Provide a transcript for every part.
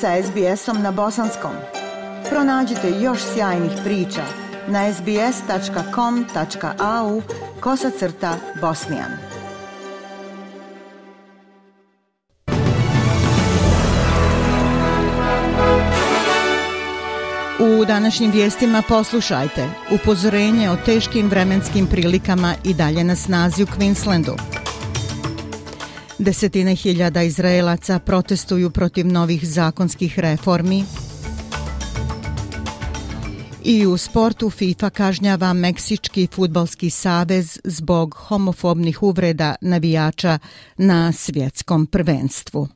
sa SBS-om na bosanskom. Pronađite još sjajnih priča na sbs.com.au kosacrta bosnijan. U današnjim vijestima poslušajte upozorenje o teškim vremenskim prilikama i dalje na snazi u Queenslandu. Desetine hiljada Izraelaca protestuju protiv novih zakonskih reformi. I u sportu FIFA kažnjava Meksički futbalski savez zbog homofobnih uvreda navijača na svjetskom prvenstvu.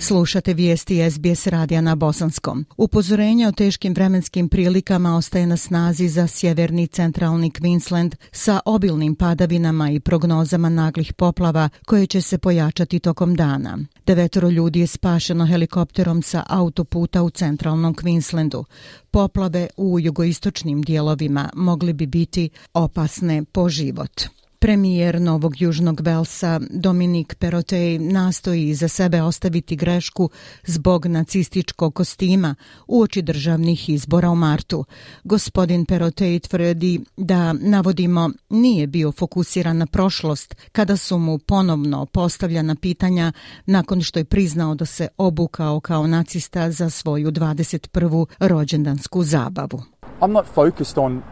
Slušate vijesti SBS radija na Bosanskom. Upozorenje o teškim vremenskim prilikama ostaje na snazi za sjeverni centralni Queensland sa obilnim padavinama i prognozama naglih poplava koje će se pojačati tokom dana. Devetoro ljudi je spašeno helikopterom sa autoputa u centralnom Queenslandu. Poplave u jugoistočnim dijelovima mogli bi biti opasne po život. Premijer Novog Južnog Velsa Dominik Perotej nastoji za sebe ostaviti grešku zbog nacističkog kostima u oči državnih izbora u martu. Gospodin Perotej tvrdi da, navodimo, nije bio fokusiran na prošlost kada su mu ponovno postavljana pitanja nakon što je priznao da se obukao kao nacista za svoju 21. rođendansku zabavu. I'm not focused on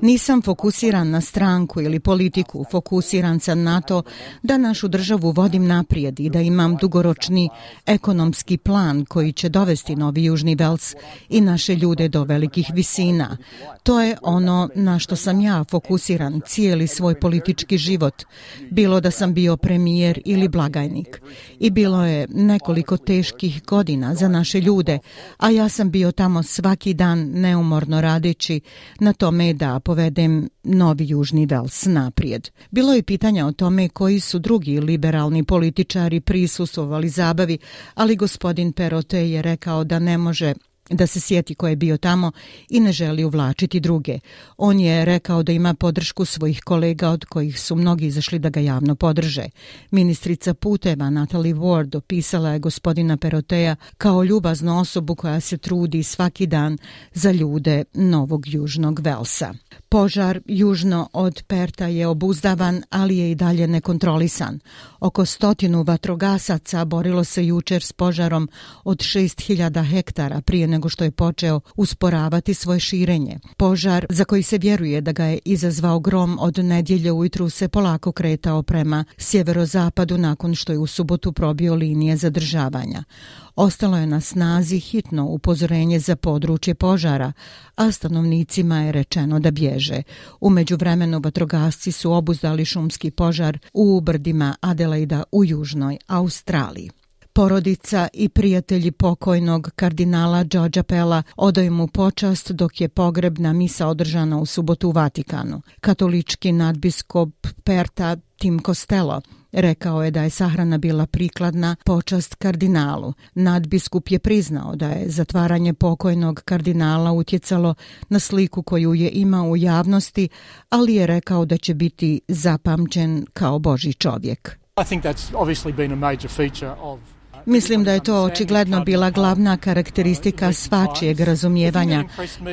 Nisam fokusiran na stranku ili politiku, fokusiran sam na to da našu državu vodim naprijed i da imam dugoročni ekonomski plan koji će dovesti Novi Južni Vels i naše ljude do velikih visina. To je ono na što sam ja fokusiran cijeli svoj politički život, bilo da sam bio premijer ili blagajnik. I bilo je nekoliko teških godina za naše ljude, a ja sam bio tamo svaki dan neumorno radeći na tome da povedem novi južni Vels naprijed. Bilo je pitanja o tome koji su drugi liberalni političari prisustovali zabavi, ali gospodin Perote je rekao da ne može da se sjeti ko je bio tamo i ne želi uvlačiti druge. On je rekao da ima podršku svojih kolega od kojih su mnogi izašli da ga javno podrže. Ministrica puteva Natalie Ward opisala je gospodina Peroteja kao ljubaznu osobu koja se trudi svaki dan za ljude Novog Južnog Velsa. Požar južno od Perta je obuzdavan, ali je i dalje nekontrolisan. Oko stotinu vatrogasaca borilo se jučer s požarom od 6000 hektara prije nego što je počeo usporavati svoje širenje. Požar, za koji se vjeruje da ga je izazvao grom od nedjelje ujutru, se polako kretao prema sjeverozapadu nakon što je u subotu probio linije zadržavanja. Ostalo je na snazi hitno upozorenje za područje požara, a stanovnicima je rečeno da bježe. Umeđu vremenu vatrogasci su obuzdali šumski požar u brdima Adelaida u južnoj Australiji. Porodica i prijatelji pokojnog kardinala Đorđa Pela odaju mu počast dok je pogrebna misa održana u subotu u Vatikanu. Katolički nadbiskop Perta Tim Costello rekao je da je sahrana bila prikladna počast kardinalu. Nadbiskup je priznao da je zatvaranje pokojnog kardinala utjecalo na sliku koju je imao u javnosti, ali je rekao da će biti zapamćen kao Boži čovjek. I think that's obviously been a major feature of Mislim da je to očigledno bila glavna karakteristika svačijeg razumijevanja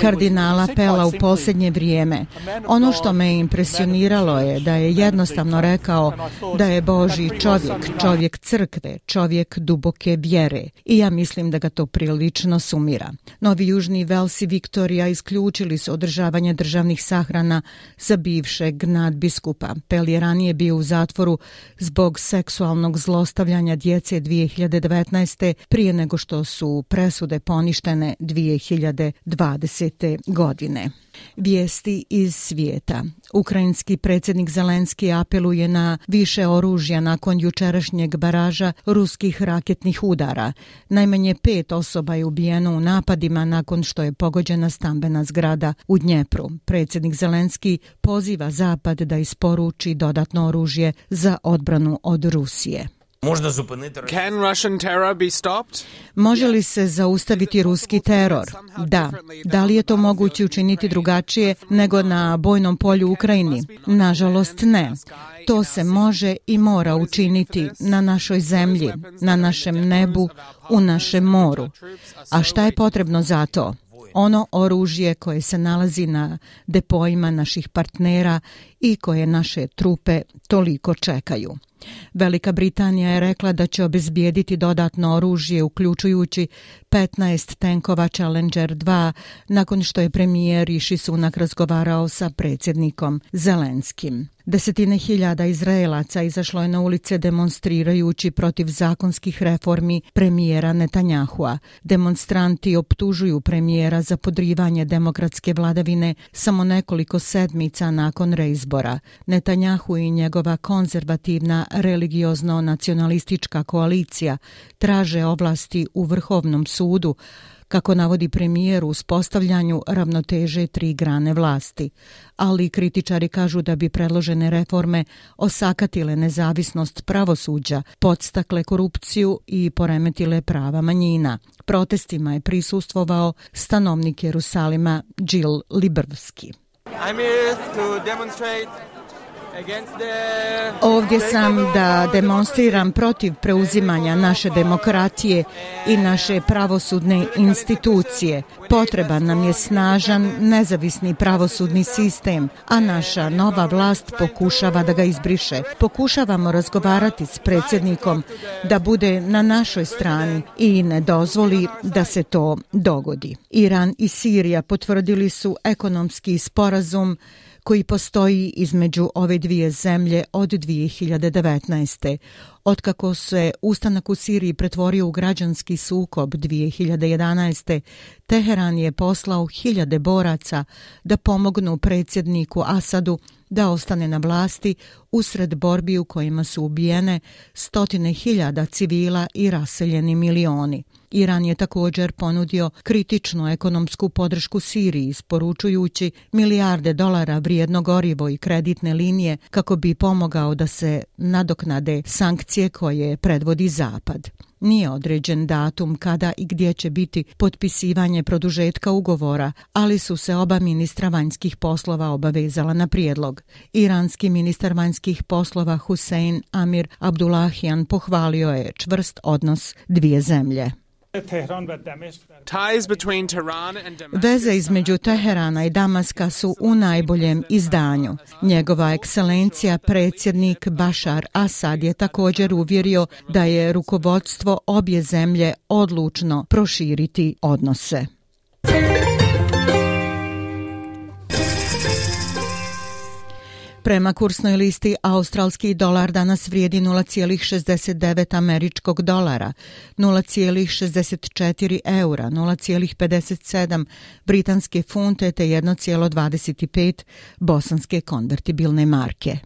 kardinala Pela u posljednje vrijeme. Ono što me impresioniralo je da je jednostavno rekao da je Boži čovjek, čovjek crkve, čovjek duboke vjere. I ja mislim da ga to prilično sumira. Novi Južni Vels i Viktorija isključili su održavanje državnih sahrana za bivšeg nadbiskupa. Pel je ranije bio u zatvoru zbog seksualnog zlostavljanja djece 2000 2019. prije nego što su presude poništene 2020. godine. Vijesti iz svijeta. Ukrajinski predsjednik Zelenski apeluje na više oružja nakon jučerašnjeg baraža ruskih raketnih udara. Najmanje pet osoba je ubijeno u napadima nakon što je pogođena stambena zgrada u Dnjepru. Predsjednik Zelenski poziva Zapad da isporuči dodatno oružje za odbranu od Rusije. Može li se zaustaviti ruski teror? Da. Da li je to moguće učiniti drugačije nego na bojnom polju u Ukrajini? Nažalost ne. To se može i mora učiniti na našoj zemlji, na našem nebu, u našem moru. A šta je potrebno za to? ono oružje koje se nalazi na depojima naših partnera i koje naše trupe toliko čekaju. Velika Britanija je rekla da će obezbijediti dodatno oružje, uključujući 15 tenkova Challenger 2, nakon što je premijer Rishi Sunak razgovarao sa predsjednikom Zelenskim. Desetine hiljada Izraelaca izašlo je na ulice demonstrirajući protiv zakonskih reformi premijera Netanjahua. Demonstranti optužuju premijera za podrivanje demokratske vladavine samo nekoliko sedmica nakon reizbora. Netanjahu i njegova konzervativna religiozno-nacionalistička koalicija traže oblasti u Vrhovnom sudu, kako navodi premijer u spostavljanju ravnoteže tri grane vlasti. Ali kritičari kažu da bi predložene reforme osakatile nezavisnost pravosuđa, podstakle korupciju i poremetile prava manjina. Protestima je prisustvovao stanovnik Jerusalima Jill Libervski. I'm here to demonstrate Ovdje sam da demonstriram protiv preuzimanja naše demokratije i naše pravosudne institucije. Potreban nam je snažan, nezavisni pravosudni sistem, a naša nova vlast pokušava da ga izbriše. Pokušavamo razgovarati s predsjednikom da bude na našoj strani i ne dozvoli da se to dogodi. Iran i Sirija potvrdili su ekonomski sporazum koji postoji između ove dvije zemlje od 2019. Otkako se ustanak u Siriji pretvorio u građanski sukob 2011. Teheran je poslao hiljade boraca da pomognu predsjedniku Asadu da ostane na vlasti usred borbi u kojima su ubijene stotine hiljada civila i raseljeni milioni. Iran je također ponudio kritičnu ekonomsku podršku Siriji, isporučujući milijarde dolara vrijedno gorivo i kreditne linije kako bi pomogao da se nadoknade sankcije koje predvodi Zapad. Nije određen datum kada i gdje će biti potpisivanje produžetka ugovora, ali su se oba ministra vanjskih poslova obavezala na prijedlog. Iranski ministar vanjskih poslova Hussein Amir Abdullahian pohvalio je čvrst odnos dvije zemlje. Veze između Teherana i Damaska su u najboljem izdanju. Njegova ekscelencija, predsjednik Bashar Asad, je također uvjerio da je rukovodstvo obje zemlje odlučno proširiti odnose. Prema kursnoj listi, australski dolar danas vrijedi 0,69 američkog dolara, 0,64 eura, 0,57 britanske funte te 1,25 bosanske konvertibilne marke.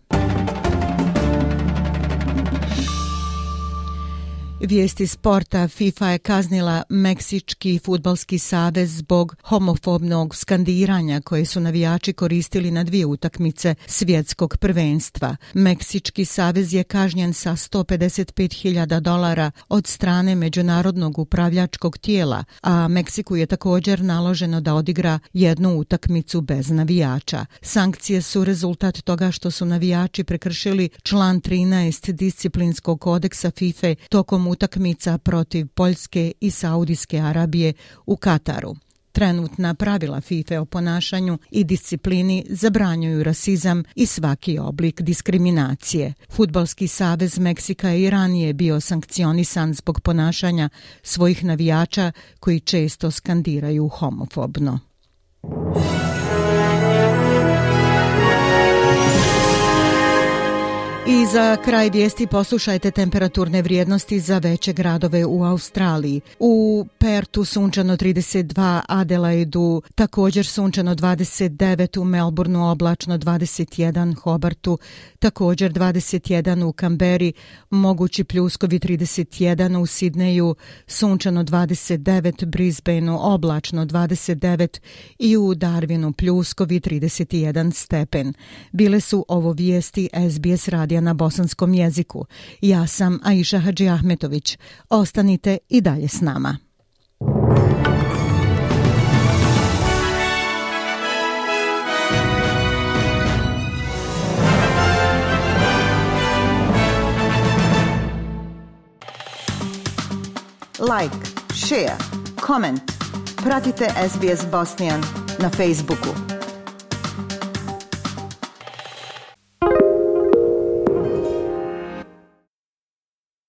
Vijesti sporta FIFA je kaznila Meksički futbalski savez zbog homofobnog skandiranja koje su navijači koristili na dvije utakmice svjetskog prvenstva. Meksički savez je kažnjen sa 155.000 dolara od strane Međunarodnog upravljačkog tijela, a Meksiku je također naloženo da odigra jednu utakmicu bez navijača. Sankcije su rezultat toga što su navijači prekršili član 13 disciplinskog kodeksa FIFA tokom utakmica protiv Poljske i Saudijske Arabije u Kataru. Trenutna pravila FIFA o ponašanju i disciplini zabranjuju rasizam i svaki oblik diskriminacije. Futbalski savez Meksika i ranije bio sankcionisan zbog ponašanja svojih navijača koji često skandiraju homofobno. I za kraj vijesti poslušajte temperaturne vrijednosti za veće gradove u Australiji. U Pertu sunčano 32, Adelaidu također sunčano 29, u Melbourneu oblačno 21, Hobartu također 21, u Kamberi mogući pljuskovi 31, u Sidneju sunčano 29, Brisbaneu oblačno 29 i u Darwinu pljuskovi 31 stepen. Bile su ovo vijesti SBS radija na bosanskom jeziku. Ja sam Aisha Hadži Ahmetović. Ostanite i dalje s nama. Like, share, comment. Pratite SBS Bosnian na Facebooku.